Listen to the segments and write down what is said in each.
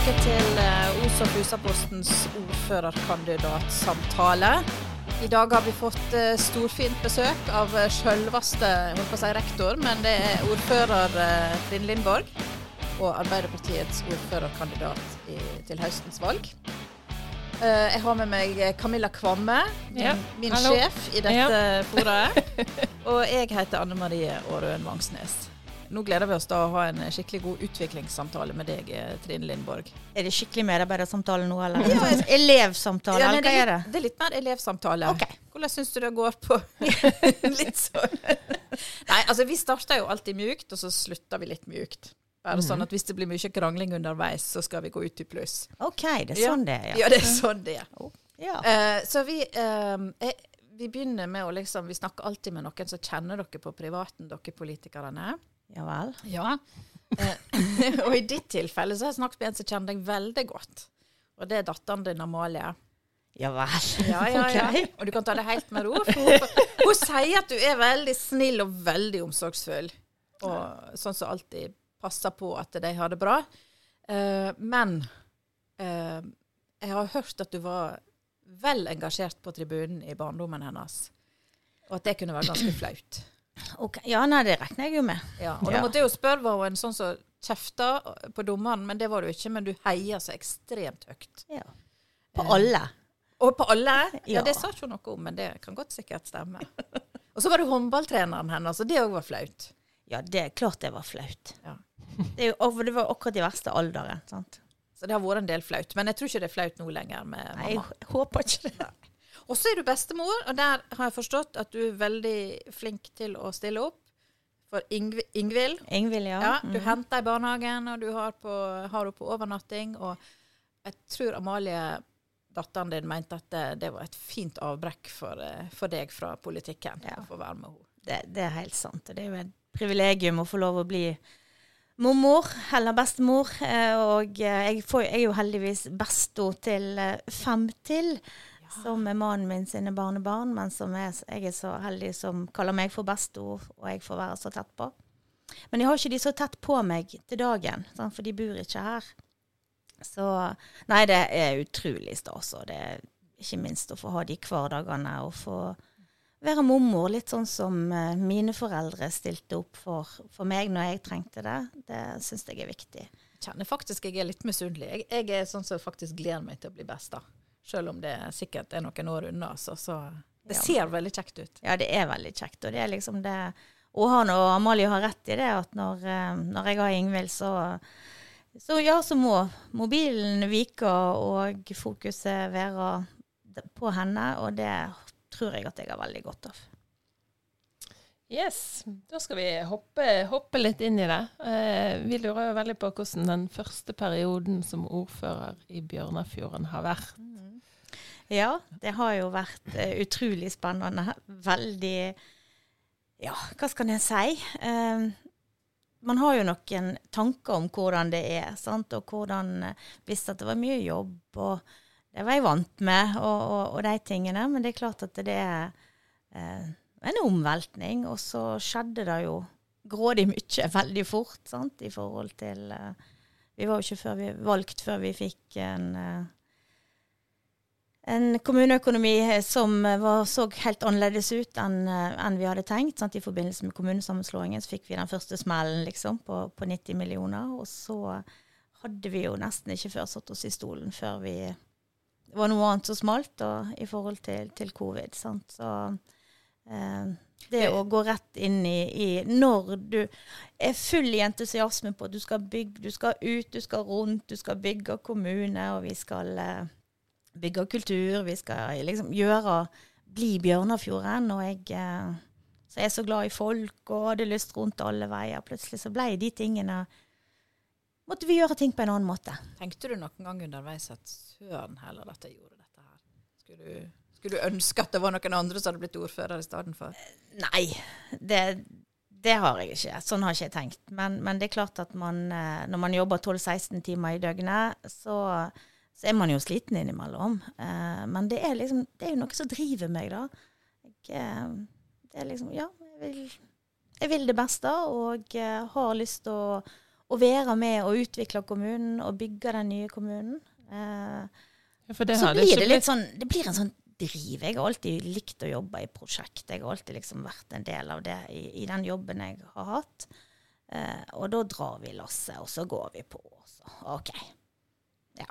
tilbake til eh, Os og Fusapostens ordførerkandidatsamtale. I dag har vi fått eh, storfint besøk av eh, sjølveste si rektor, men det er ordfører Trine Lindborg og Arbeiderpartiets ordførerkandidat i, til høstens valg. Jeg har med meg Camilla Kvamme, min, Ja, min hallo. sjef i dette forumet. Og jeg heter Anne Marie Aarøen Vangsnes. Nå gleder vi oss da å ha en skikkelig god utviklingssamtale med deg, eh, Trine Lindborg. Er det skikkelig medarbeidersamtale nå, eller? Ja, jeg- Elevsamtale, Ja, eller hva er det? det er litt mer elevsamtale. Okay. Hvordan syns du det går på litt sånn Nei, altså vi starter jo alltid mjukt, og så slutter vi litt mjukt. Bare sånn at hvis det blir mye krangling underveis, så skal vi gå ut i pluss. OK, det er sånn det er, Ja, det er sånn det er. ja. Uh, så vi, uh, er, vi begynner med å liksom Vi snakker alltid med noen som kjenner dere på privaten, dere politikerne. Ja vel. Ja. Eh, og i ditt tilfelle så har jeg snakket med en som kjenner deg veldig godt. Og det er datteren din Amalie. Ja vel. Ja, ja, ja. Og du kan ta det helt med ro. For hun, hun sier at du er veldig snill og veldig omsorgsfull. Og sånn som alltid passer på at de har det bra. Eh, men eh, jeg har hørt at du var vel engasjert på tribunen i barndommen hennes. Og at det kunne være ganske flaut. Ok, Ja, nei, det regner jeg jo med. Ja, og da måtte jeg jo spørre, var hun en sånn som kjefta på dommeren? Men det var du ikke. Men du heier så ekstremt høyt. Ja. På alle. Og på alle? Ja, Ja. det sa ikke hun noe om, men det kan godt sikkert stemme. Og så var det håndballtreneren hennes, og det òg var flaut. Ja, det er klart det var flaut. Ja. Det, jo, og det var akkurat i verste alderen. sant? Så det har vært en del flaut. Men jeg tror ikke det er flaut nå lenger med Nei, jeg håper ikke det. Og så er du bestemor, og der har jeg forstått at du er veldig flink til å stille opp for Ingv Ingvild. Ingvild, ja. Ja, du mm. henter i barnehagen, og du har, på, har henne på overnatting. Og jeg tror Amalie, datteren din, mente at det, det var et fint avbrekk for, eh, for deg fra politikken. Ja. Å få være med henne. det, det er helt sant. og Det er jo et privilegium å få lov å bli mormor, eller bestemor. eh, Og eh, jeg, får, jeg er jo heldigvis besto til fem til, som er mannen min sine barnebarn. Men som er, jeg er så heldig som kaller meg for bestor, og jeg får være så tett på. Men jeg har ikke de så tett på meg til dagen, sant, for de bor ikke her. Så nei, det er utrolig stas. Og det er ikke minst å få ha de hverdagene og få være mormor, litt sånn som eh, mine foreldre stilte opp for, for meg når jeg trengte det. Det syns jeg er viktig. Jeg kjenner faktisk jeg er litt misunnelig. Jeg, jeg er sånn som faktisk gleder meg til å bli besta. Selv om det sikkert er noen år unna. Så, så det Ja. ser veldig kjekt ut. Ja, det er veldig kjekt. Og det er liksom det Og han og Amalie har rett i det, at når, eh, når jeg har Ingvild, så så ja, så må mobilen vike og fokuset være på henne, og det tror jeg at jeg har veldig godt av. Yes, da skal vi hoppe, hoppe litt inn i det. Eh, vi lurer jo veldig på hvordan den første perioden som ordfører i Bjørnafjorden har vært. Ja, det har jo vært eh, utrolig spennende. Veldig Ja, hva skal jeg si? Um, man har jo noen tanker om hvordan det er, sant? og hvordan eh, Visste at det var mye jobb, og det var jeg vant med, og, og, og de tingene. Men det er klart at det er eh, en omveltning. Og så skjedde det jo grådig mye veldig fort, sant, i forhold til eh, Vi var jo ikke før vi, valgt før vi fikk en eh, en kommuneøkonomi eh, som eh, var, så helt annerledes ut enn en vi hadde tenkt. Sant? I forbindelse med kommunesammenslåingen så fikk vi den første smellen liksom, på, på 90 millioner. Og så hadde vi jo nesten ikke før satt oss i stolen før vi Det var noe annet som smalt og, i forhold til, til covid. Sant? Så eh, det å gå rett inn i, i Når du er full i entusiasme på at du skal bygge, du skal ut, du skal rundt, du skal bygge kommune, og vi skal eh, bygge kultur, vi skal liksom gjøre Bli Bjørnafjorden. Og jeg eh, så er jeg så glad i folk og hadde lyst rundt alle veier. Plutselig så ble de tingene Måtte vi gjøre ting på en annen måte. Tenkte du noen gang underveis at søren heller at jeg gjorde dette her? Skulle du, skulle du ønske at det var noen andre som hadde blitt ordfører i stedet for? Nei, det, det har jeg ikke. Sånn har ikke jeg tenkt. Men, men det er klart at man, eh, når man jobber 12-16 timer i døgnet, så, så er man jo sliten innimellom. Eh, men det er, liksom, det er jo noe som driver meg, da. Jeg, eh, det er liksom Ja, jeg vil, jeg vil det beste og eh, har lyst til å, å være med og utvikle kommunen og bygge den nye kommunen. Eh, Ja, det så blir ikke det litt sånn Det blir en sånn driv. Jeg har alltid likt å jobbe i prosjekt. Jeg har alltid liksom vært en del av det i, i den jobben jeg har hatt. Eh, og da drar vi lasset, og så går vi på. Så. OK. Ja.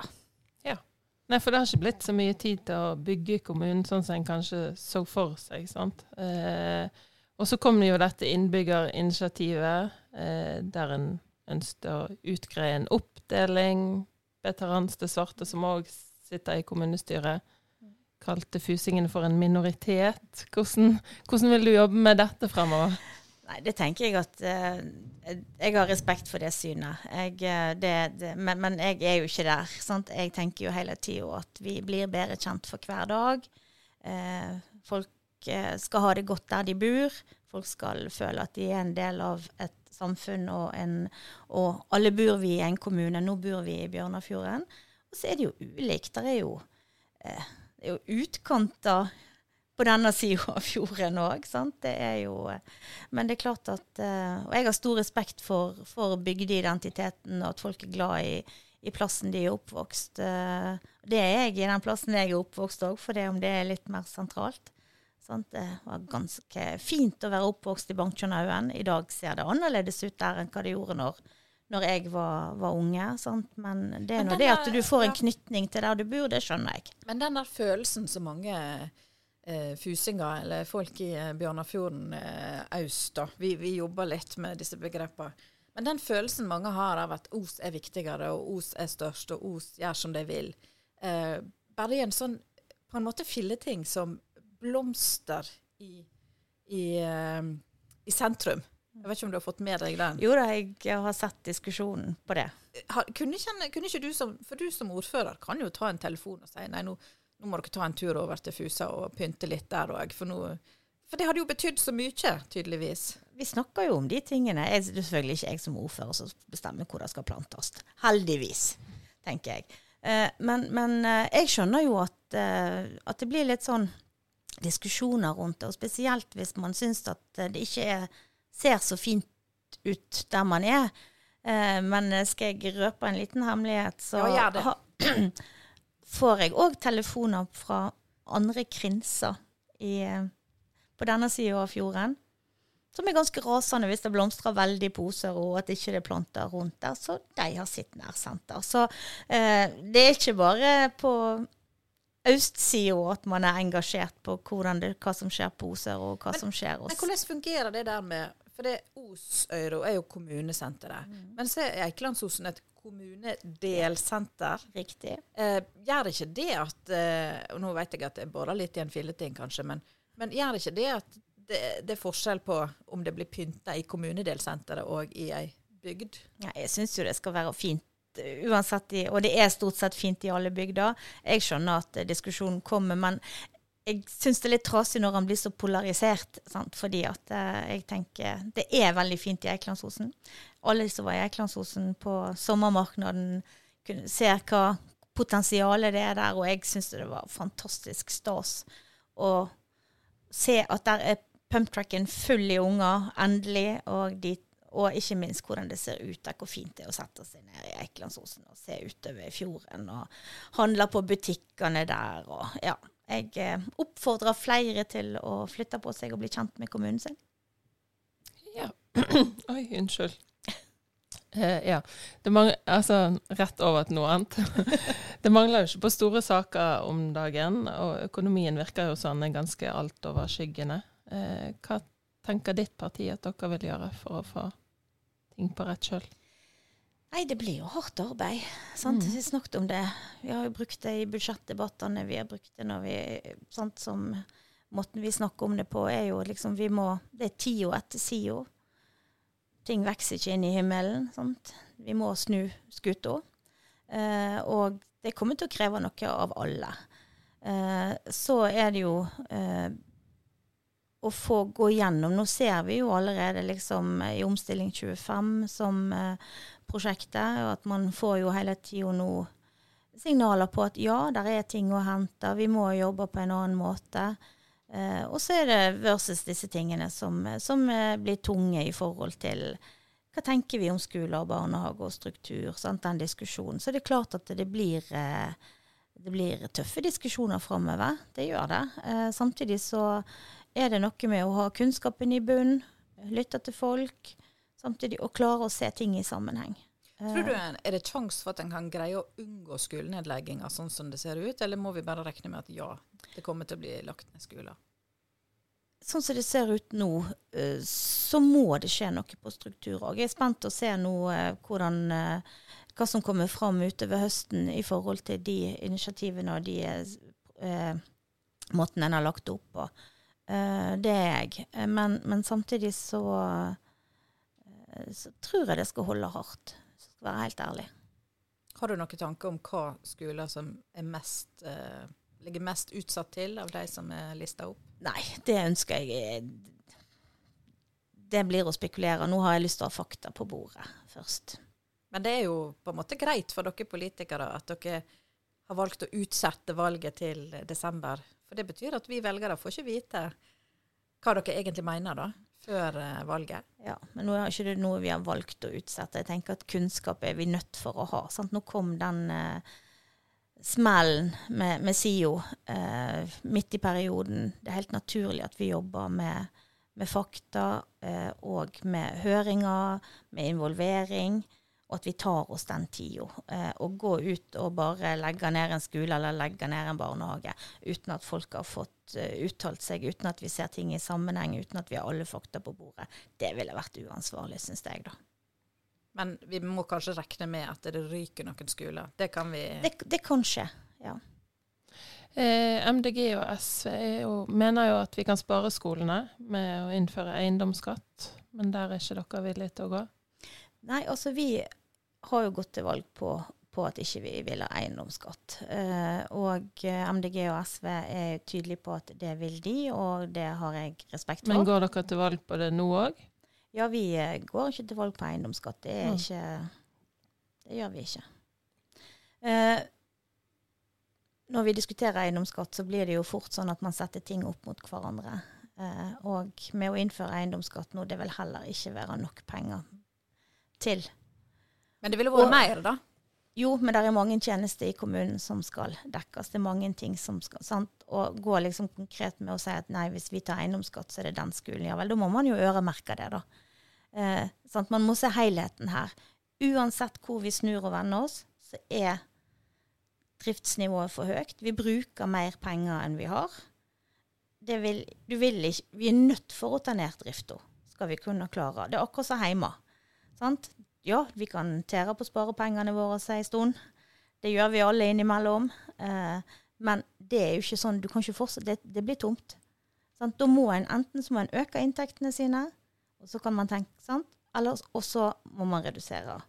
Nei, for det har ikke blitt så mye tid til å bygge kommunen sånn som en kanskje så for seg. sant? Eh, og så kom jo dette innbyggerinitiativet, eh, der en ønsket å utgreie en oppdeling. Veterans til svarte, som òg sitter i kommunestyret, kalte fusingene for en minoritet. Hvordan, hvordan vil du jobbe med dette fremover? Nei, det tenker jeg at eh, Jeg har respekt for det synet. Jeg, eh, det, det, men, men jeg er jo ikke der. Sant? Jeg tenker jo hele tida at vi blir bedre kjent for hver dag. Eh, folk eh, skal ha det godt der de bor. Folk skal føle at de er en del av et samfunn, og, en, og alle bor vi i en kommune. Nå bor vi i Bjørnafjorden. Og så er det jo ulikt. Det er jo, eh, det er jo utkanter på denne sida av fjorden òg. Det er jo Men det er klart at uh, Og jeg har stor respekt for, for bygdeidentiteten, og at folk er glad i, i plassen de er oppvokst. Uh, det er jeg i den plassen jeg er oppvokst òg, for det om det er litt mer sentralt. Sant? Det var ganske fint å være oppvokst i Bankjørnhaugen. I dag ser det annerledes ut der enn hva det gjorde når, når jeg var, var unge. Sant? Men det er nå det at du får en knytning til der du bor, det skjønner jeg. Men den der følelsen som mange eh, fusinger, eller folk i eh, Bjørnafjorden eh, da, vi, vi jobber litt med disse begrepene. Men den følelsen mange har av at Os er viktigere, og Os er størst, og Os gjør som de vil. Eh, bare i en sånn på en måte filleting som blomster i, i, eh, i sentrum. Jeg vet ikke om du har fått med deg den? Jo da, jeg har sett diskusjonen på det. har, kunne, ikke, kunne ikke du som For du som ordfører kan jo ta en telefon og si nei, nå, nå må dere ta en tur over til Fusa og pynte litt der òg. For, for det hadde jo betydd så mye, tydeligvis. Vi snakker jo om de tingene. Jeg, det er selvfølgelig ikke jeg som ordfører som bestemmer hvor det skal plantes. Heldigvis, tenker jeg. Eh, men men eh, jeg skjønner jo at, eh, at det blir litt sånn diskusjoner rundt det, og spesielt hvis man syns at det ikke er, ser så fint ut der man er. Men skal jeg røpe en liten hemmelighet, så Ja, gjør det. får jeg òg telefoner fra andre krinser i, eh, på denne sida av fjorden. Som er ganske rasende hvis det blomstrer veldig i poser, og at ikke det er planter rundt der. Så de har sitt nærsenter. Så eh, det er ikke bare på østsida at man er engasjert på det, hva som skjer på Oser, og hva Men- som skjer hos Men hvordan fungerer det der med For det Osøyro er jo kommunesenteret. Mm. Men så er Eikelandsosen et kommunedelsenter. Riktig. Eh, gjør ikke det at eh, Og nå vet jeg at jeg borer litt i en filleting, kanskje, men, men gjør ikke det at det, det er forskjell på om det blir pynta i kommunedelsenteret og i ei bygd? Ja, jeg syns jo det skal være fint uh, uansett, i, og det er stort sett fint i alle bygder. Jeg skjønner at uh, diskusjonen kommer, men jeg syns det er litt trasig når han blir så polarisert. Sant? Fordi at eh, jeg tenker Det er veldig fint i Eikelandsosen. Alle som var i Eikelandsosen på sommermarknaden, kunne se hva potensialet det er der, og jeg syns det var fantastisk stas å se at der er pumptracken full i unger, endelig, og de og ikke minst hvordan det ser ut der, hvor fint det er å sette seg ned i Eikelandsosen og se utover fjorden og handle på butikkene der. Og, ja, jeg eh, oppfordrer flere til å flytte på seg og bli kjent med kommunen sin. Ja. Oi, unnskyld. Eh, ja. Det mangler, altså, rett over til noe annet. det mangler jo ikke på store saker om dagen, og økonomien virker jo sånn ganske altoverskyggende. Eh, hva tenker ditt parti at dere vil gjøre for å få ting på rett kjøl? Nei, det blir jo hardt arbeid. Sant? Mm. Vi snakket om det. Vi har jo brukt det i budsjettdebattene. Vi har brukt det når vi sant, som Måten vi snakker om det på, er jo liksom vi må Det er tida etter sida. Ting vokser ikke inn i himmelen. Sant? Vi må snu skuta. Eh, og det kommer til å kreve noe av alle. Eh, så er det jo eh, å få gå gjennom Nå ser vi jo allerede liksom i Omstilling 25 som eh, prosjektet, og at man får jo hele tida nå signaler på at ja, der er ting å hente, vi må jobbe på en annen måte. Eh, og så er det versus disse tingene som, som eh, blir tunge i forhold til hva tenker vi om skole og barnehage og struktur? Sant? Den diskusjonen. Så det er klart at det blir, eh, det blir tøffe diskusjoner framover. Det gjør det. Eh, samtidig så er det noe med å ha kunnskapen i bunn, lytte til folk, samtidig å klare å se ting i sammenheng. Tror du Er det sjanse for at en kan greie å unngå skolenedlegginger sånn som det ser ut, eller må vi bare regne med at ja, det kommer til å bli lagt ned skoler? sånn som det ser ut nå, eh, så må det skje noe på struktur òg. Jeg er spent å se nå eh, hvordan, eh, hva som kommer fram utover høsten i forhold til de initiativene og de eh, måten en har lagt det opp på. Eh, det er jeg. Men, men samtidig så, så, tror jeg det skal holde hardt, skal være helt ærlig. Har du noen tanker om hva skoler som er mest eh ligger mest utsatt til av de som er lista opp? Nei, det ønsker jeg Det blir å spekulere. Nå har jeg lyst til å ha fakta på bordet først. Men det er jo på en måte greit for dere politikere at dere har valgt å utsette valget til desember. For det betyr at vi velgere får ikke vite hva dere egentlig mener da, før eh, valget. Ja, men nå er ikke det noe vi har valgt å utsette. Jeg tenker at kunnskap er vi nødt for å ha. Sant? Nå kom den eh, smellen med, med SIO eh, midt i perioden. Det er helt naturlig at vi jobber med, med fakta eh, og med høringer, med involvering, og at vi tar oss den tida. Eh, å gå ut og bare legge ned en skole eller legge ned en barnehage uten at folk har fått uh, uttalt seg, uten at vi ser ting i sammenheng, uten at vi har alle fakta på bordet, det ville vært uansvarlig, syns jeg, da. Men vi må kanskje regne med at det ryker noen skoler. Det kan vi Det, det kan skje, ja. Eh, MDG og SV jo, mener jo at vi kan spare skolene med å innføre eiendomsskatt, men der er ikke dere villige til å gå? Nei, altså vi har jo gått til valg på, på at ikke vi vil ha eiendomsskatt. Eh, og MDG og SV er tydelige på at det vil de, og det har jeg respekt for. Men går dere til valg på det nå òg? Ja, vi eh, går ikke til valg på eiendomsskatt. Det er mm. ikke Det gjør vi ikke. Eh, når vi diskuterer eiendomsskatt, så blir det jo fort sånn at man setter ting opp mot hverandre. Eh, og med å innføre eiendomsskatt nå, det vil heller ikke være nok penger til. Men det ville vært mer, da? Jo, men det er mange tjenester i kommunen som skal dekkes. Det er mange ting som skal sant? Og gå liksom konkret med å si at nei, hvis vi tar eiendomsskatt, så er det den skolen. Ja vel, da må man jo øremerke det, da. Eh, man må se helheten her. Uansett hvor vi snur og vender oss, så er driftsnivået for høyt. Vi bruker mer penger enn vi har. Vil, vil ikke, vi er nødt for å ta ned drifta, skal vi kunne klare. Det er akkurat som hjemme. Sant? Ja, vi kan tære på sparepengene våre en stund. Det gjør vi alle innimellom. Eh, men det er jo ikke sånn, du kan ikke fortsette, det, det blir tomt. Sant? Da må en enten så må en øke inntektene sine, og så kan man tenke, sant? Eller, og så må man redusere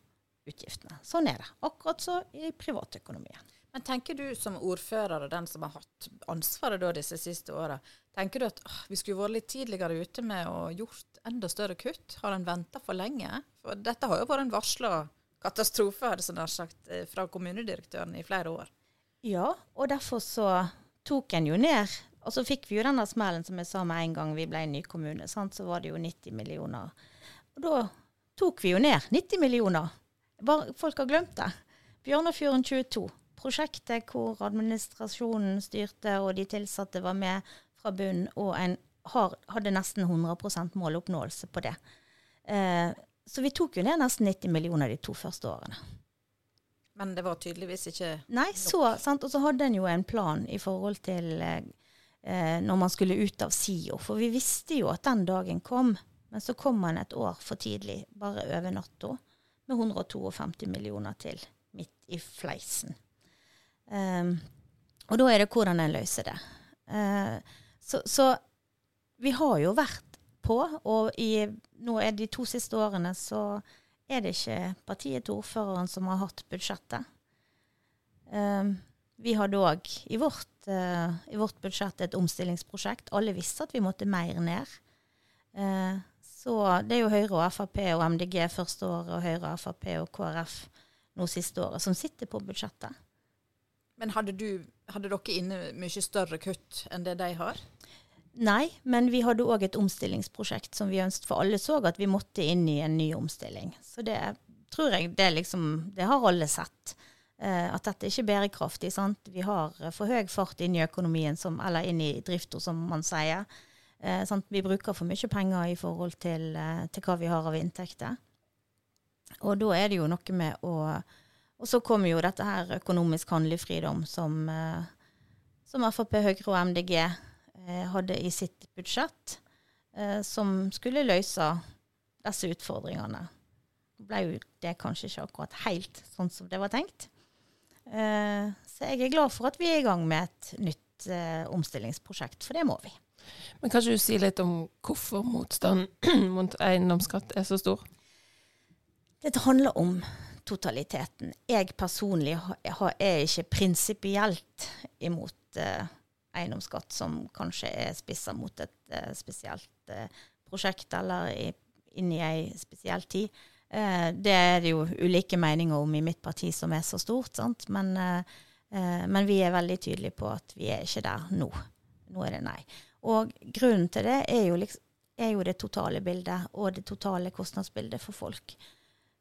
utgiftene. Sånn er det. Akkurat så i privatøkonomien. Men tenker du som ordfører og den som har hatt ansvaret disse siste åra, tenker du at åh, vi skulle vært litt tidligere ute med å gjort enda større kutt? Har en venta for lenge? For dette har jo vært en varsla katastrofe, hadde jeg sagt, eh, fra kommunedirektøren i flere år. Ja, og derfor så tok en jo ned Og så fikk vi jo denne smellen som jeg sa med en gang vi ble en ny kommune. Sant? Så var det jo 90 millioner. Og da tok vi jo ned 90 millioner. Bare, folk har glemt det. Bjørnafjorden 22. Prosjektet hvor administrasjonen styrte og de tilsatte var med fra bunn, og en har, hadde nesten 100% måloppnåelse på det. Eh, så vi tok jo ned nesten 90 millioner de to første årene. Men det var tydeligvis ikke Nei, så, sant? Og så hadde en jo en plan i forhold til eh, når man skulle ut av SIO. For vi visste jo at den dagen kom. Men så kom man et år for tidlig, bare over natta, med 152 millioner til midt i fleisen. Um, og da er det hvordan en løser det. Uh, så, så, vi har jo vært på, og i, nå er de to siste årene så er det ikke partiet til ordføreren som har hatt budsjettet. Um, vi hadde òg i, uh, i, vårt budsjett et omstillingsprosjekt. Alle visste at vi måtte mer ned. Uh, så det er jo Høyre og Frp og MDG første året, og Høyre, Frp og KrF nå siste året, som sitter på budsjettet. Men hadde, du, hadde dere inne mye større kutt enn det de har? Nei, men vi hadde òg et omstillingsprosjekt som vi ønsket, for alle så at vi måtte inn i en ny omstilling. Så det tror jeg det liksom Det har alle sett. Eh, at dette ikke er bærekraftig. sant? Vi har for høy fart inn i økonomien, som, eller inn i drifta, som man sier. Uh, vi bruker for mye penger i forhold til, uh, til, hva vi har av inntekter. Og da er det jo noe med å Og så kommer jo dette her økonomisk handlefridom som, som Frp, Høyre og MDG hadde i sitt budsjett, som skulle løse disse utfordringene Det ble jo det kanskje ikke akkurat helt sånn som det var tenkt. Eh, så jeg er glad for at vi er i gang med et nytt eh, omstillingsprosjekt, for det må vi. Men Kan ikke du si litt om hvorfor motstanden mot eiendomsskatt er så stor? Det handler om totaliteten. Jeg personlig er ikke prinsipielt imot eh, eiendomsskatt, som kanskje er spissa mot et spesielt prosjekt eller inn i ei spesiell tid. Eh, det er det jo ulike meninger om i mitt parti som er så stort, sant? Men, eh, eh, men vi er veldig tydelige på at vi er ikke der nå. Nå er det nei. Og grunnen til det er jo, liksom, er jo det totale bildet og det totale kostnadsbildet for folk.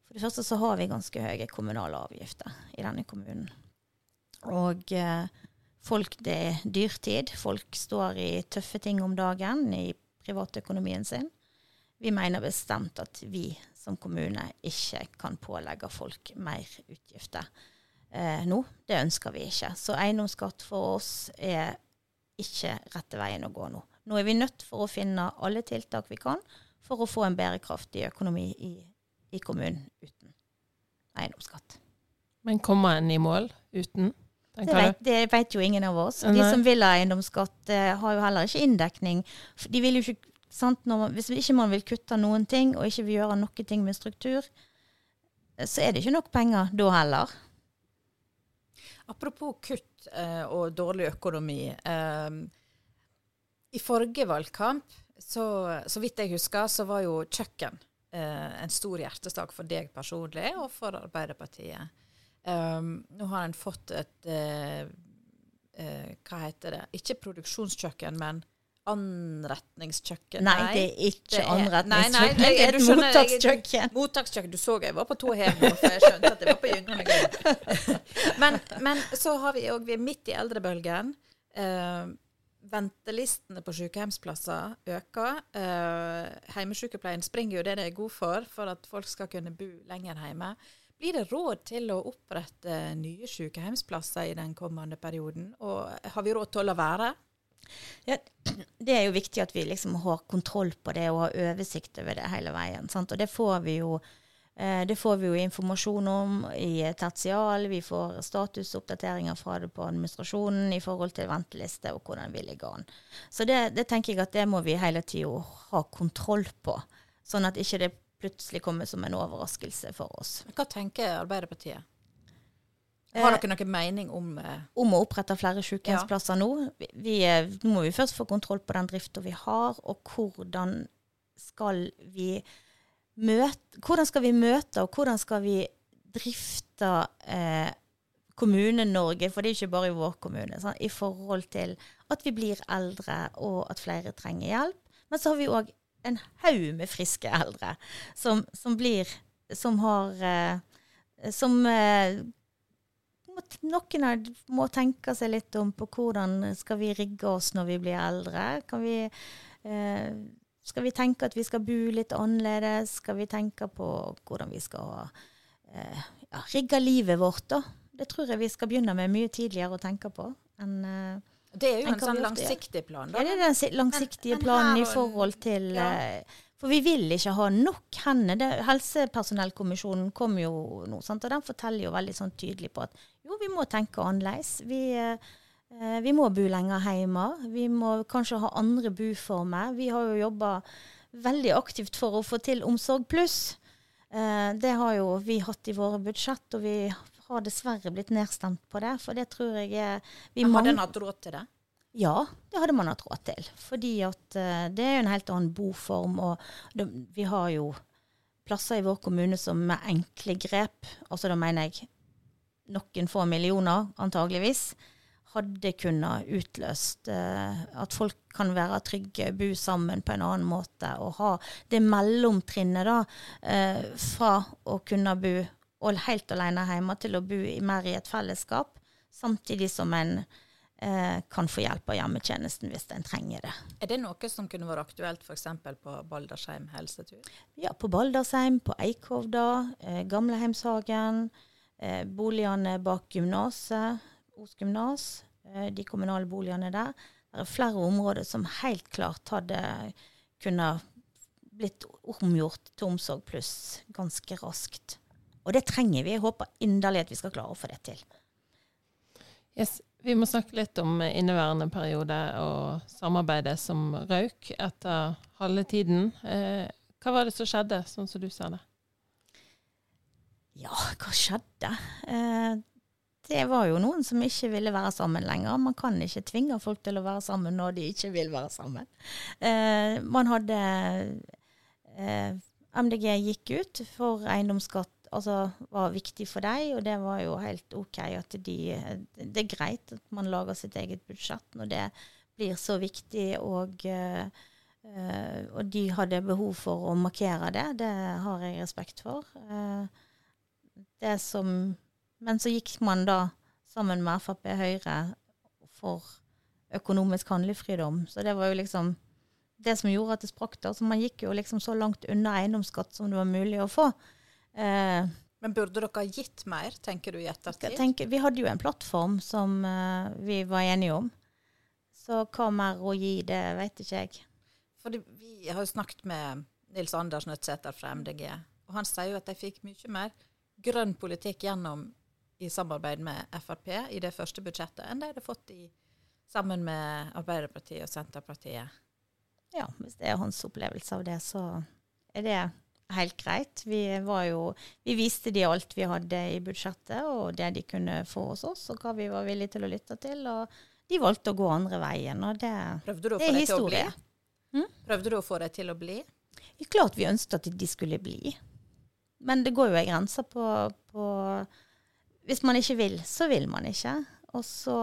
For det første så har vi ganske høye kommunale avgifter i denne kommunen. Og eh, folk, det er dyrtid. Folk står i tøffe ting om dagen i privatøkonomien sin. Vi mener bestemt at vi som kommune ikke kan pålegge folk mer utgifter eh, nå. Det ønsker vi ikke. Så eiendomsskatt for oss er ikke rette veien å gå nå. Nå er vi nødt for å finne alle tiltak vi kan for å få en bærekraftig økonomi i, i kommunen uten eiendomsskatt. Men kommer en i mål uten? Det vet, det vet, jo ingen av oss. De som vil ha eiendomsskatt, eh, har jo heller ikke inndekning. De vil jo ikke man, hvis ikke man vil kutte noen ting, og ikke vil gjøre noen ting med struktur, så er det ikke nok penger da heller. Apropos kutt eh, og dårlig økonomi. Eh, I forrige valgkamp, så, så, vidt jeg husker, så var jo kjøkken eh, en stor hjertesak for deg personlig og for Arbeiderpartiet. Um, nå har en fått et uh, uh, Hva heter det? Ikke produksjonskjøkken, men anretningskjøkken. Nei, nei, det er ikke anretningskjøkken. Det er et mottakskjøkken. Mottakskjøkken. Du så jeg var på tå hev nå, for jeg skjønte at jeg var på gyngende men, men, så har vi òg Vi er midt i eldrebølgen. Uh, ventelistene på sykehjemsplasser øker. Uh, Heimesykepleien springer jo det det er god for, for at folk skal kunne bo lenger hjemme. Blir det råd til å opprette nye sykehjemsplasser i den kommende perioden? Og har vi råd til å la være? Ja, det er jo viktig at vi liksom har kontroll på det og har oversikt over det hele veien. Sant? Og det får vi jo eh, det får vi jo informasjon om i tertial. Vi får statusoppdateringer fra det på administrasjonen i forhold til venteliste og hvordan vi ligger an. Så det, det tenker jeg at det må vi hele tida ha kontroll på, sånn at ikke det plutselig kommer som en overraskelse for oss. Hva tenker Arbeiderpartiet? Har dere noen mening om eh, Om å opprette flere sykehjemsplasser ja. nå? Vi, vi, nå må vi først få kontroll på den drifta vi har, og hvordan skal vi møte Hvordan skal vi møte, og hvordan skal vi drifte eh, Kommune-Norge, for det er ikke bare i vår kommune, sånn, i forhold til at vi blir eldre, og at flere trenger hjelp. Men så har vi òg en haug med friske eldre som, som blir Som har eh, Som eh, noen må tenke seg litt om på hvordan skal vi rigge oss når vi blir eldre. Vi, eh, skal vi tenke at vi skal bo litt annerledes? Skal vi tenke på hvordan vi skal eh, ja, rigge livet vårt, da? Det tror jeg vi skal begynne med mye tidligere å tenke på enn eh, det er jo en sånn langsiktig plan, da. Ja, det er den langsiktige men, planen i forhold til ja. eh, for vi vil ikke ha nok hender. Helsepersonellkommisjonen kom jo nå, sant? og den forteller jo veldig sånn tydelig på at jo, vi må tenke annerledes. Vi, eh, vi, må bo lenger hjemme. Vi må kanskje ha andre boformer. Vi har jo jobba veldig aktivt for å få til Omsorg pluss. Eh, det har jo vi hatt i våre budsjett, og vi har dessverre blitt nedstemt på det. For det tror jeg vi Men hadde man hatt råd til det? Ja, det hadde man hatt råd til. Fordi at uh, det er jo en helt annen boform. Og det, vi har jo plasser i vår kommune som med enkle grep, altså da mener jeg noen få millioner antageligvis, hadde kunnet utløst uh, at folk kan være trygge, bo sammen på en annen måte, og ha det mellomtrinnet da, uh, fra å kunne bo og helt alene hjemme til å bo mer i et fellesskap, samtidig som en eh, kan få hjelp av hjemmetjenesten hvis en trenger det. Er det noe som kunne vært aktuelt f.eks. på Baldersheim helsetur? Ja, på Baldersheim, på Eikhovda, eh, Gamleheimshagen, eh, boligene bak gymnaset, Os gymnas, eh, de kommunale boligene der. Det er flere områder som helt klart hadde kunnet blitt omgjort til Omsorg pluss ganske raskt. Og det trenger vi. Jeg håper inderlig at vi skal klare å få det til. Yes. Vi må snakke litt om inneværende periode og samarbeidet som røyk etter halve tiden. Eh, hva var det som skjedde, sånn som du ser det? Ja, hva skjedde? Eh, det var jo noen som ikke ville være sammen lenger. Man kan ikke tvinge folk til å være sammen når de ikke vil være sammen. Eh, man hadde MDG gikk ut for eiendomsskatt altså, var viktig for dem, og det var jo helt OK at de Det er greit at man lager sitt eget budsjett når det blir så viktig, og, uh, og de hadde behov for å markere det. Det har jeg respekt for. Uh, det som Men så gikk man da sammen med Frp Høyre for økonomisk handlefridom, så det var jo liksom det som gjorde at det sprakk. Altså, Man gikk jo liksom så langt unna eiendomsskatt som det var mulig å få. Eh, Men burde dere gitt mer, tenker du i ettertid? Tenker, vi hadde jo en plattform som uh, vi var enige om. Så hva mer å gi, det vet ikke jeg. Fordi vi har jo snakket med Nils Anders Nødtsæter fra MDG, og han sier jo at de fikk mye mer grønn politikk gjennom i samarbeid med Frp i det første budsjettet enn de hadde fått i, sammen med Arbeiderpartiet og Senterpartiet. Ja, hvis det er hans opplevelse av det, så er det helt greit. Vi, jo, vi viste de alt vi hadde i budsjettet, og det de kunne få hos oss, og hva vi var villige til å lytte til. Og de valgte å gå andre veien, og det, det er historie. Hm? Prøvde du å få dem til å bli? Ja, klart vi ønsket at de skulle bli. Men det går jo ei grense på, på Hvis man ikke vil, så vil man ikke. Og så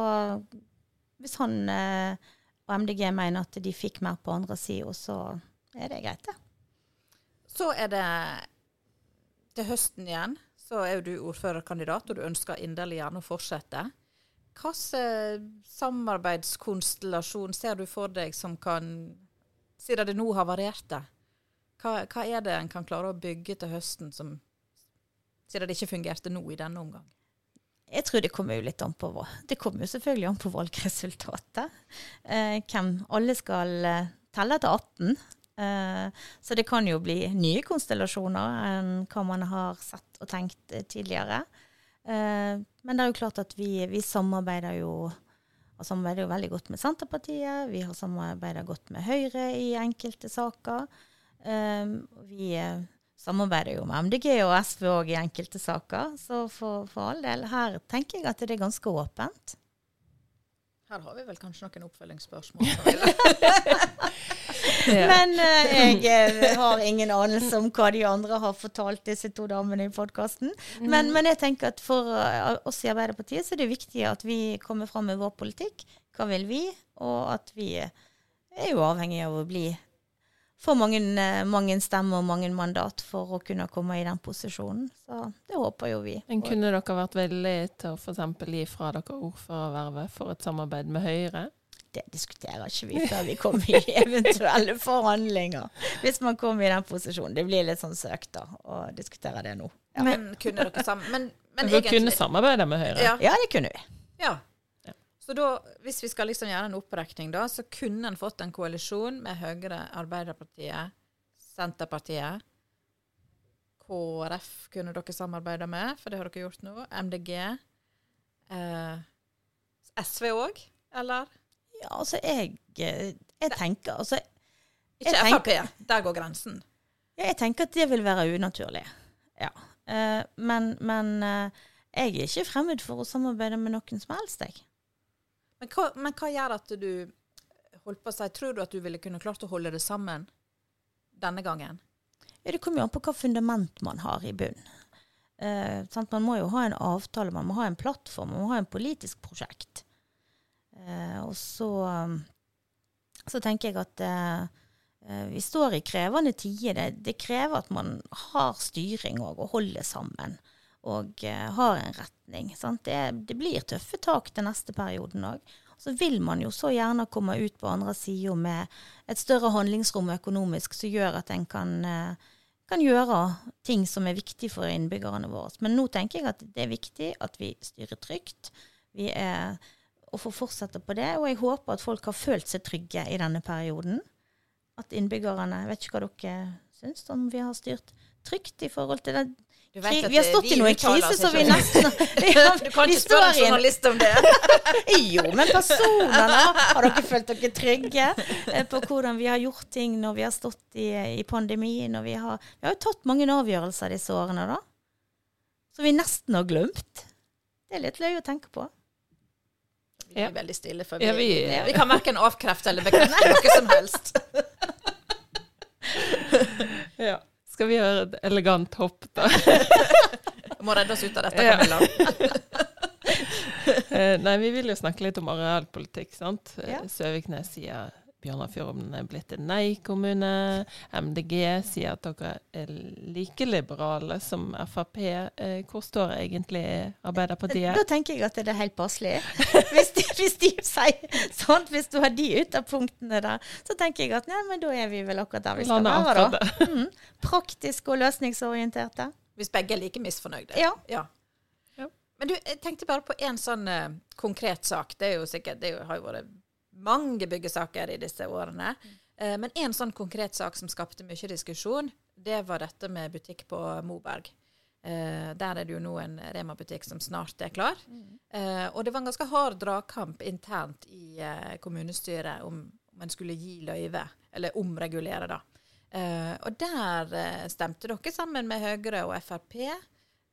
Hvis han eh, og MDG mener at de fikk mer på andre sida, så er det greit, det. Så er det til høsten igjen. Så er jo du ordførerkandidat, og du ønsker inderlig gjerne å fortsette. Hvilken samarbeidskonstellasjon ser du for deg som kan, siden det nå har variert det, hva, hva, er det en kan klare å bygge til høsten, som, siden det ikke fungerte nå i denne omgang? Jeg tror det kommer jo litt an på Det kommer jo selvfølgelig an på valgresultatet. Eh, hvem alle skal eh, telle til 18. Eh, så det kan jo bli nye konstellasjoner enn hva man har sett og tenkt eh, tidligere. Eh, men det er jo klart at vi, vi samarbeider jo og samarbeider jo veldig godt med Senterpartiet. Vi har samarbeidet godt med Høyre i enkelte saker. vi samarbeider jo med MDG og SV òg i enkelte saker. Så for, for all del, her tenker jeg at det er ganske åpent. Her har vi vel kanskje noen oppfølgingsspørsmål. Men uh, jeg eh, har ingen anelse om hva de andre har fortalt disse to damene i podkasten. Mm. Men, men, jeg tenker at for uh, oss i Arbeiderpartiet så er det viktig at vi kommer fram med vår politikk. Hva vil vi? Og at vi er jo avhengig av å bli få mange, mange stemmer og mange mandat for å kunne komme i den posisjonen. Så det håper jo vi. Men kunne dere vært villige til å f.eks. gi fra dere ordførervervet for et samarbeid med Høyre? Det diskuterer ikke vi før vi kommer i eventuelle forhandlinger. Hvis man kommer i den posisjonen. Det blir litt sånn søkt da, å diskutere det nå. Ja. Men kunne dere sammen... Men, men, dere kunne samarbeide med Høyre? Ja. ja, det kunne vi. Ja, så da, hvis vi skal liksom gjøre en opprekning, da, så kunne en fått en koalisjon med Høyre, Arbeiderpartiet, Senterpartiet. KrF kunne dere samarbeide med, for det har dere gjort nå. MDG. Eh, SV òg, eller? Ja, altså, jeg, eh, jeg tenker altså, Ikke Frp. Der går grensen. Ja, jeg tenker at det vil være unaturlig. Ja. Uh, men, men uh, jeg er ikke fremmed for å samarbeide med noen som helst, jeg. Men hva, men hva, gjør at du holdt på å si, Tror du at du ville kunne klart å holde det sammen denne gangen? Ja, Det kommer jo an på hva fundament man har i bunn. Eh, man må jo ha en avtale, man må ha en plattform, man må ha en politisk prosjekt. Eh, og så, så tenker jeg at eh, eh, vi står i krevende tider. Det, det krever at man har styring og, og holder sammen. Og har en retning. Det, det, blir tøffe tak til neste perioden òg. Så vil man jo så gjerne komme ut på andre sida med et større handlingsrom økonomisk som gjør at en kan, kan gjøre ting som er viktig for innbyggerne våre. Men nå tenker jeg at det er viktig at vi styrer trygt. Vi er og får fortsette på det. Og jeg håper at folk har følt seg trygge i denne perioden. At innbyggerne Vet ikke hva dere syns om vi har styrt trygt i forhold til det. Vi har stått i noen krise, så vi nesten ja, Du kan ikke spørre en journalist om det. jo, men personene Har dere følt dere trygge eh, på hvordan vi har gjort ting når vi har stått i, i pandemien? vi har, vi har jo tatt mange avgjørelser disse årene, da. Som vi nesten har glemt. Det er litt løye å tenke på. Vi ja. veldig stille, for vi, ja, vi, ja. vi kan verken avkrefte eller bekrefte noe som helst. ja. Skal vi gjøre et elegant hopp, da? Må redde oss ut av dette, Camilla. Eh, nei, vi vil jo snakke litt om arealpolitikk, sant. Søviknes sier Bjørnafjorden er blitt en nei-kommune. MDG sier at dere er like liberale som Frp. Eh, hvor står egentlig Arbeiderpartiet? Da tenker jeg at det er helt passelig. Hvis de, hvis de sier sånn, hvis du har de ut av punktene der, så tenker jeg at nei, men da er vi vel akkurat der vi skal være, da. Mm. Praktiske og løsningsorienterte. Hvis begge er like misfornøyde. Ja. ja. Men du, jeg tenkte bare på en sånn uh, konkret sak. Det er jo sikkert, det har jo vært mange byggesaker i disse årene. Mm. men en sånn konkret sak som skapte mye diskusjon, det var dette med butikk på Moberg. Uh, der er det jo nå en Rema-butikk som snart er klar. Mm. Og det var en ganske hard dragkamp internt i uh, kommunestyret om, man skulle gi løyve, eller omregulere, da. og der stemte dere sammen med Høyre og Frp,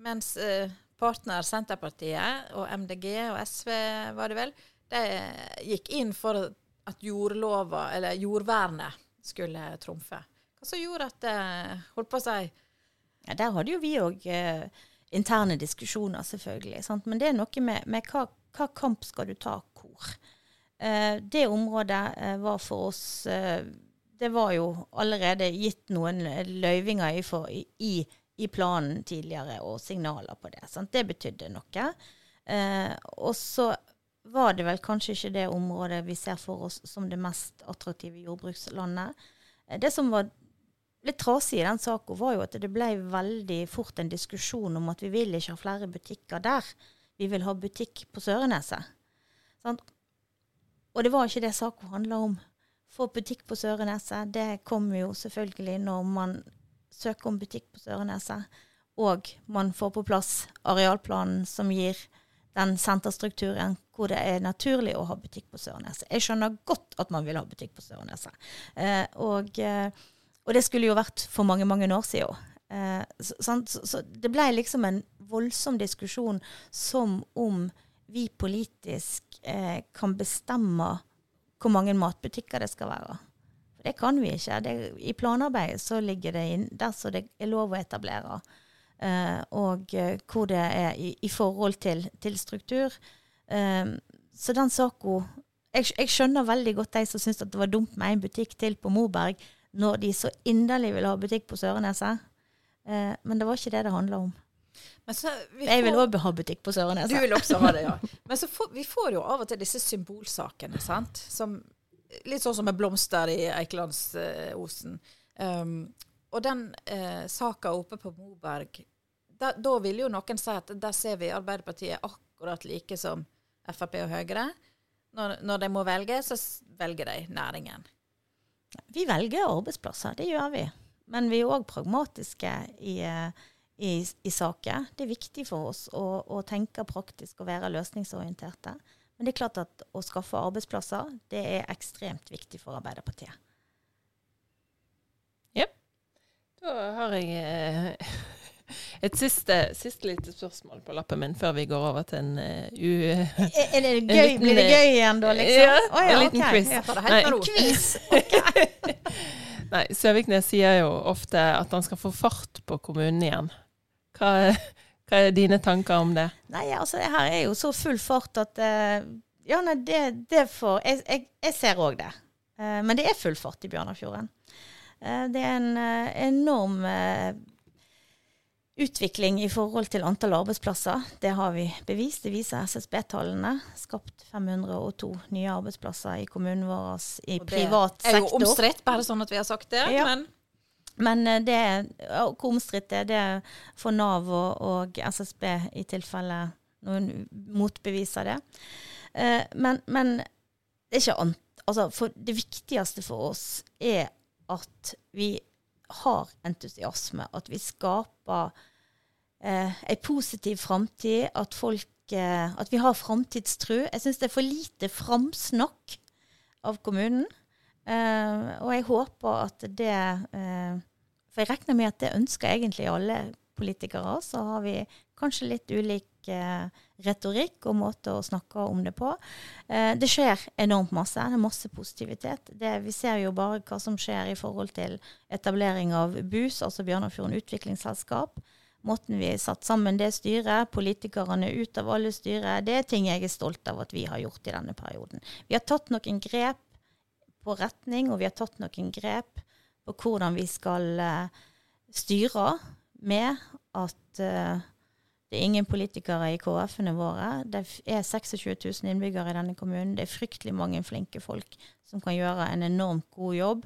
mens partner Senterpartiet og MDG og SV, var det vel, de gikk inn for at jordlova, eller jordvernet, skulle trumfe. Hva som gjorde at det holdt på å si ja, Der hadde jo vi òg eh, interne diskusjoner, selvfølgelig. Sant? Men det er noe med, med hva, hva, kamp skal du ta hvor. Eh, det området eh, var for oss eh, Det var jo allerede gitt noen løyvinger i, for, i, i planen tidligere, og signaler på det. Sant? Det betydde noe. Eh, og så var det vel kanskje ikke det området vi ser for oss som det mest attraktive jordbrukslandet. Eh, det som var litt trasig i den saka, var jo at det ble veldig fort en diskusjon om at vi vil ikke ha flere butikker der. Vi vil ha butikk på Søreneset. Og det var ikke det saka handla om. Få butikk på Søreneset, det kommer jo selvfølgelig når man søker om butikk på Søreneset, og man får på plass arealplanen som gir den senterstrukturen hvor det er naturlig å ha butikk på Sørneset. Jeg skjønner godt at man vil ha butikk på Sørneset. Eh, og, eh, og, det skulle jo vært for mange, mange år siden. Eh, så, så, så, det ble liksom en voldsom diskusjon som om vi politisk eh, kan bestemme hvor mange matbutikker det skal være. Det kan vi ikke. Det, I planarbeidet så ligger det inn der så det er lov å etablere. Uh, og uh, hvor det er i, i forhold til, til struktur. Um, så den saka jeg, jeg, skjønner veldig godt de som syns det var dumt med en butikk til på Moberg, når de så inderlig vil ha butikk på Søreneset. Men det var ikke det det handla om. Så, får, jeg vil òg ha butikk på Søreneset. Du vil også ha det, ja. Men så får, vi får jo av og til disse symbolsakene, sant. Som, litt sånn som med blomster i Eikelandsosen. Um, og den eh, saka oppe på Moberg, da, da, vil jo noen si at der ser vi Arbeiderpartiet akkurat like som Frp og Høyre. Når, når de må velge, så velger de næringen. Vi velger arbeidsplasser, det gjør vi. Men vi er òg pragmatiske i, eh, i, i, saker. Det er viktig for oss å, å, tenke praktisk og være løsningsorienterte. Men det er klart at å skaffe arbeidsplasser, det er ekstremt viktig for Arbeiderpartiet. Da har jeg eh, et siste, siste lite spørsmål på lappen min før vi går over til en uh, u... Er det gøy? Blir det gøy igjen da, liksom? Ja, oh, ja en liten okay. quiz. Nei. En quiz. Okay. Nei, Søviknes sier jo ofte at han skal få fart på kommunen igjen. Hva, hva er dine tanker om det? Nei, altså det her er jo så full fart at ja, nei, det, det får Jeg, jeg, jeg ser òg det. Eh, men det er full fart i Bjørnafjorden. Eh, det er en eh, enorm eh, utvikling i forhold til antall arbeidsplasser. Det har vi bevist. Det viser SSB-tallene. Skapt 502 nye arbeidsplasser i kommunen vår i privat sektor. det er jo omstridt, bare sånn at vi har sagt det. Ja. Men Men det hvor omstridt det er det for Nav og, og SSB i tilfelle noen motbeviser det. Eh, men, men det er ikke an, altså det viktigste for oss er at vi har entusiasme, at vi skaper eh, en positiv framtid, at eh, At vi har framtidstro. Jeg syns det er for lite framsnakk av kommunen. Eh, og jeg håper at det eh, For jeg regner med at det ønsker egentlig alle politikere. Så har vi kanskje litt ulik retorikk og måte å snakke om det på. Eh, det skjer enormt masse. Det er masse positivitet. Det, vi ser jo bare hva som skjer i forhold til etablering av BUS, altså Bjørnafjorden utviklingsselskap. Måten vi satt sammen det styret, politikerne ut av alle styret, det er ting jeg er stolt av at vi har gjort i denne perioden. Vi har tatt noen grep på retning, og vi har tatt noen grep på hvordan vi skal eh, styre med at eh, det er ingen politikere i KrF-ene våre. Det er 26 000 innbyggere i denne kommunen. Det er fryktelig mange flinke folk som kan gjøre en enormt god jobb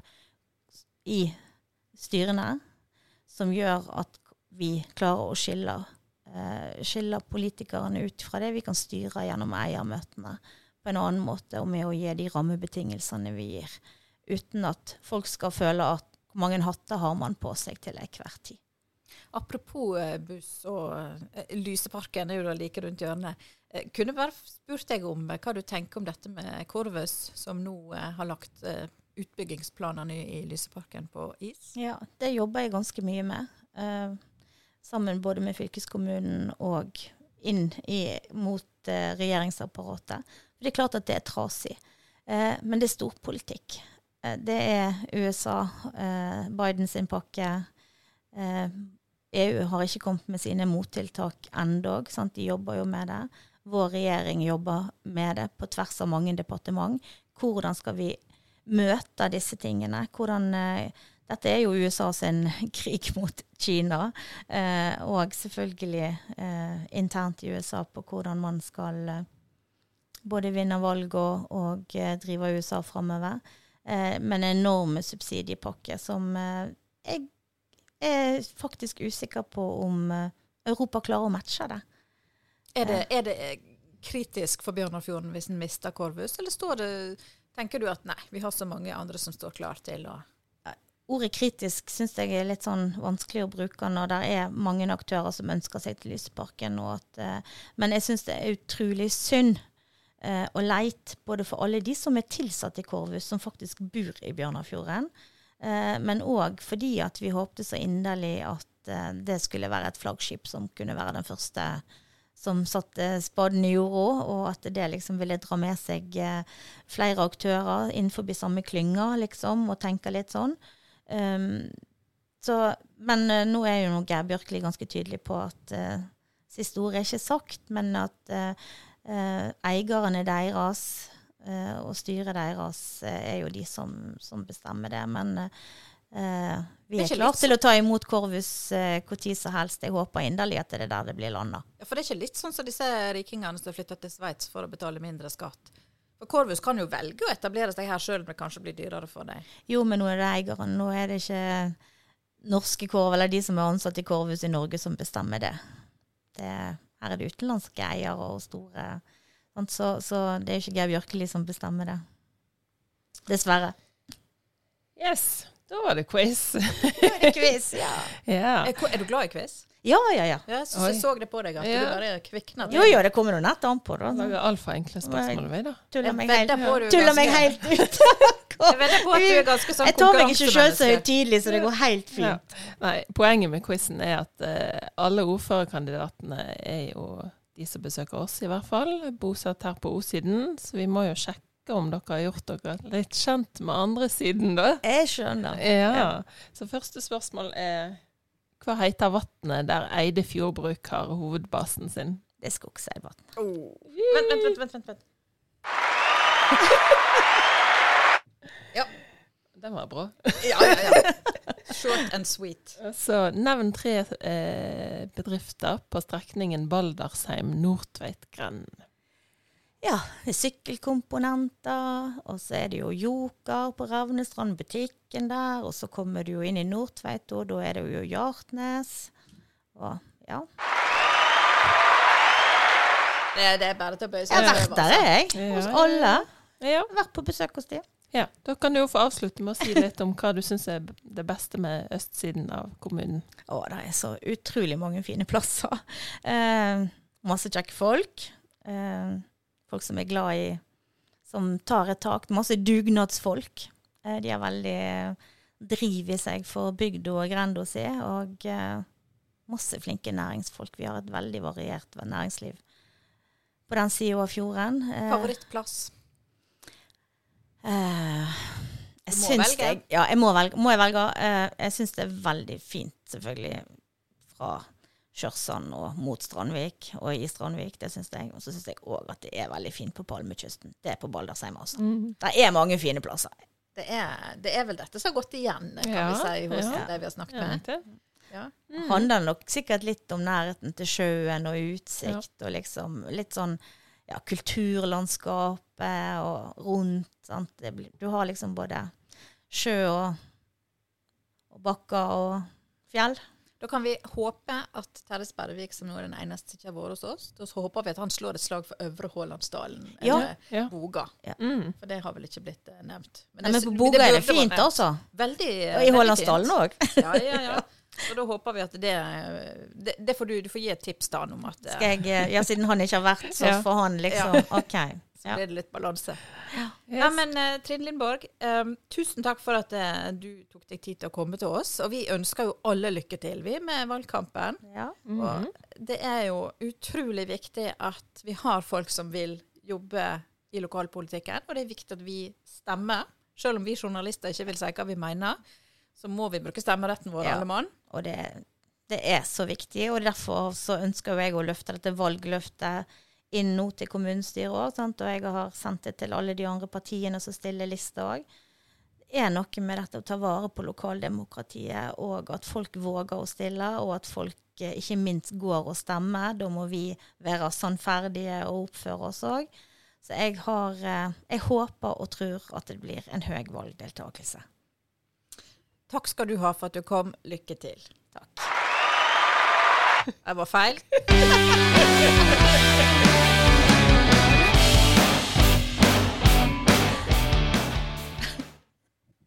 i styrene, som gjør at vi klarer å skille, eh, skille politikerne ut fra det vi kan styre gjennom eiermøtene på en annen måte, og med å gi de rammebetingelsene vi gir. Uten at folk skal føle at hvor mange hatter har man på seg til enhver tid. Apropos eh, buss og eh, Lyseparken er jo da like rundt hjørnet. Eh, kunne bare spurt deg om hva du tenker om dette med Corvus som nå har lagt utbyggingsplanene i, Lyseparken på is. Ja, det jobber jeg ganske mye med. sammen både med fylkeskommunen og inn i, mot regjeringsapparatet. Det er klart at det er trasig. Men det er storpolitikk. Det er USA, Bidens pakke. EU har ikke kommet med sine mottiltak ennå. De jobber jo med det. Vår regjering jobber med det på tvers av mange departement. Hvordan skal vi møte disse tingene? Hvordan eh, dette er jo USA sin krig mot Kina, eh, og selvfølgelig eh, internt i USA på hvordan man skal både vinne valg og, og drive USA framover. Eh, men enorme subsidiepakker som jeg er faktisk usikker på om eh, Europa klarer å matche det. Er det, er det eh, kritisk for Bjørnafjorden hvis en mister Korvus, eller står det, tenker du at nei, vi har så mange andre som står klar til å Ordet kritisk syns jeg er litt sånn vanskelig å bruke når det er mange aktører som ønsker seg til Lyseparken. Og at, eh, men jeg syns det er utrolig synd eh, og leit både for alle de som er tilsatt i Korvus, som faktisk bor i Bjørnafjorden, eh, men òg fordi at vi håpte så inderlig at eh, det skulle være et flaggskip som kunne være den første som satte spaden i jorda, og at det liksom ville dra med seg eh, flere aktører innenfor samme klynga, liksom, og tenke litt sånn. Um, så, men uh, nå er jo Geir Bjørkli ganske tydelig på at uh, siste ord er ikke sagt, men at uh, eierne deres og styret deres er jo de som, som bestemmer det. Men vi er klare til å ta imot Korvus når som helst. Jeg håper inderlig at det er der det blir landa. Ja, For det er ikke litt sånn som disse rikingene som flytter til Sveits for å betale mindre skatt. For Korvus kan jo velge å etablere seg her sjøl men kanskje blir dyrere for dem. Jo, men nå er det eieren. Nå er det ikke norske Korv, eller de som er ansatt i Korvus i Norge, som bestemmer det. det her er det utenlandske eiere og store sant? Så, så det er jo ikke Geir Bjørkeli som bestemmer det. Dessverre. Yes, da var det quiz. Quiz, ja. ja. Er, er du glad i quiz? ja, ja, ja. Ja, synes jeg så det på deg, at Ja. du bare kvikna til. Jo, jo, det kommer jo nett an på, da. Lager altfor-enkle spørsmål, vi, da. Tuller meg helt, du er tuller meg helt ut. Jeg vedder på at du er ganske sånn Jeg tar meg ikke sjøl så høytidelig, så det går helt Ja. fint. Nei, poenget med quizen er at uh, alle ordførerkandidatene er jo de som besøker oss, i hvert fall. Bosatt her på O-siden, så vi må jo sjekke om dere har gjort dere litt kjent med andre siden, da. Jeg skjønner. Ja. Så første spørsmål er hva heter vannet der Eide fjordbruk har hovedbasen sin? Det er Skogseidvatn. Oh. Vent, vent, vent, vent, vent, vent. Den var bra. Ja, ja, ja. Short and sweet. Så nevn tre eh, bedrifter på strekningen Baldersheim-Nordtveit-Grend. Ja, sykkelkomponenter, og så er det jo Joker på Ravnestrand, butikken der, og så kommer du jo inn i Nordtveit, og da er det jo Hjartnes. Og ja. Det, det er bare til å bøye seg Jeg har vært der, jeg. Hos ja, alle. Ja. Vært på besøk hos dem. Ja. Da kan du jo få avslutte med å si litt om hva du syns er det beste med østsiden av kommunen. Å, det er så utrolig mange fine plasser. Eh, masse kjekke folk. Eh, folk som er glad i Som tar et tak. Masse dugnadsfolk. Eh, de har veldig driv i seg for bygda og grenda si. Og eh, masse flinke næringsfolk. Vi har et veldig variert næringsliv på den sida av fjorden. Eh, Favorittplass? Eh, jeg Du må syns velge. Jeg, ja, jeg må velge. Må jeg velge? Eh, jeg syns det er veldig fint, selvfølgelig, fra Kjørsand og mot Strandvik og i Strandvik. Det syns jeg. Og så syns jeg òg at det er veldig fint på Palmekysten. Det er på Baldersheim, altså. Det er mange fine plasser. Det er, det er vel dette som har gått igjen, kan Ja, vi si, hos ja. de vi har snakket Ja, med. det. Ja. Mm. Handler nok sikkert litt om nærheten til sjøen og utsikt, og liksom litt sånn ja, kulturlandskapet og rundt. Sant? Det blir, du har liksom både sjø og, og bakker og fjell. Da kan vi håpe at Terje Sperrevik, som nå er den eneste som ikke har vært hos oss, da håper vi at han slår et slag for Øvre Hålandsdalen eller Ja. Boga. Mm. For det har vel ikke blitt eh, nevnt. Men, det men på Boga er det burde vært fint, altså. Veldig, Og i Hålandsdalen òg. Ja, ja, ja. Så da håper vi at det Det, det får du, du får gi et tips da om at eh, Skal jeg, eh, ja, siden han ikke har vært, så Ja. får han liksom OK. så blir det litt balanse. Yes. Ja, men uh, Trine Lindborg, um, tusen takk for at uh, du tok deg tid til å komme til oss. Og vi ønsker jo alle lykke til, vi, med valgkampen. Ja. Mhm. Og det er jo utrolig viktig at vi har folk som vil jobbe i lokalpolitikken, og det er viktig at vi stemmer. Selv om vi journalister ikke vil si hva vi mener, så må vi bruke stemmeretten vår, Ja. alle mann. Og det, det er så viktig, og derfor så ønsker jo jeg å løfte dette valgløftet inn nå til kommunestyret òg. Og jeg har sendt det til alle de andre partiene som stiller liste òg. Det er noe med dette å ta vare på lokaldemokratiet, og at folk våger å stille, og at folk eh, ikke minst går og stemmer. Da må vi være sannferdige og oppføre oss òg. Så jeg har eh, Jeg håper og tror at det blir en høy valgdeltakelse. Takk skal du ha for at du kom. Lykke til. Takk. Det var feil.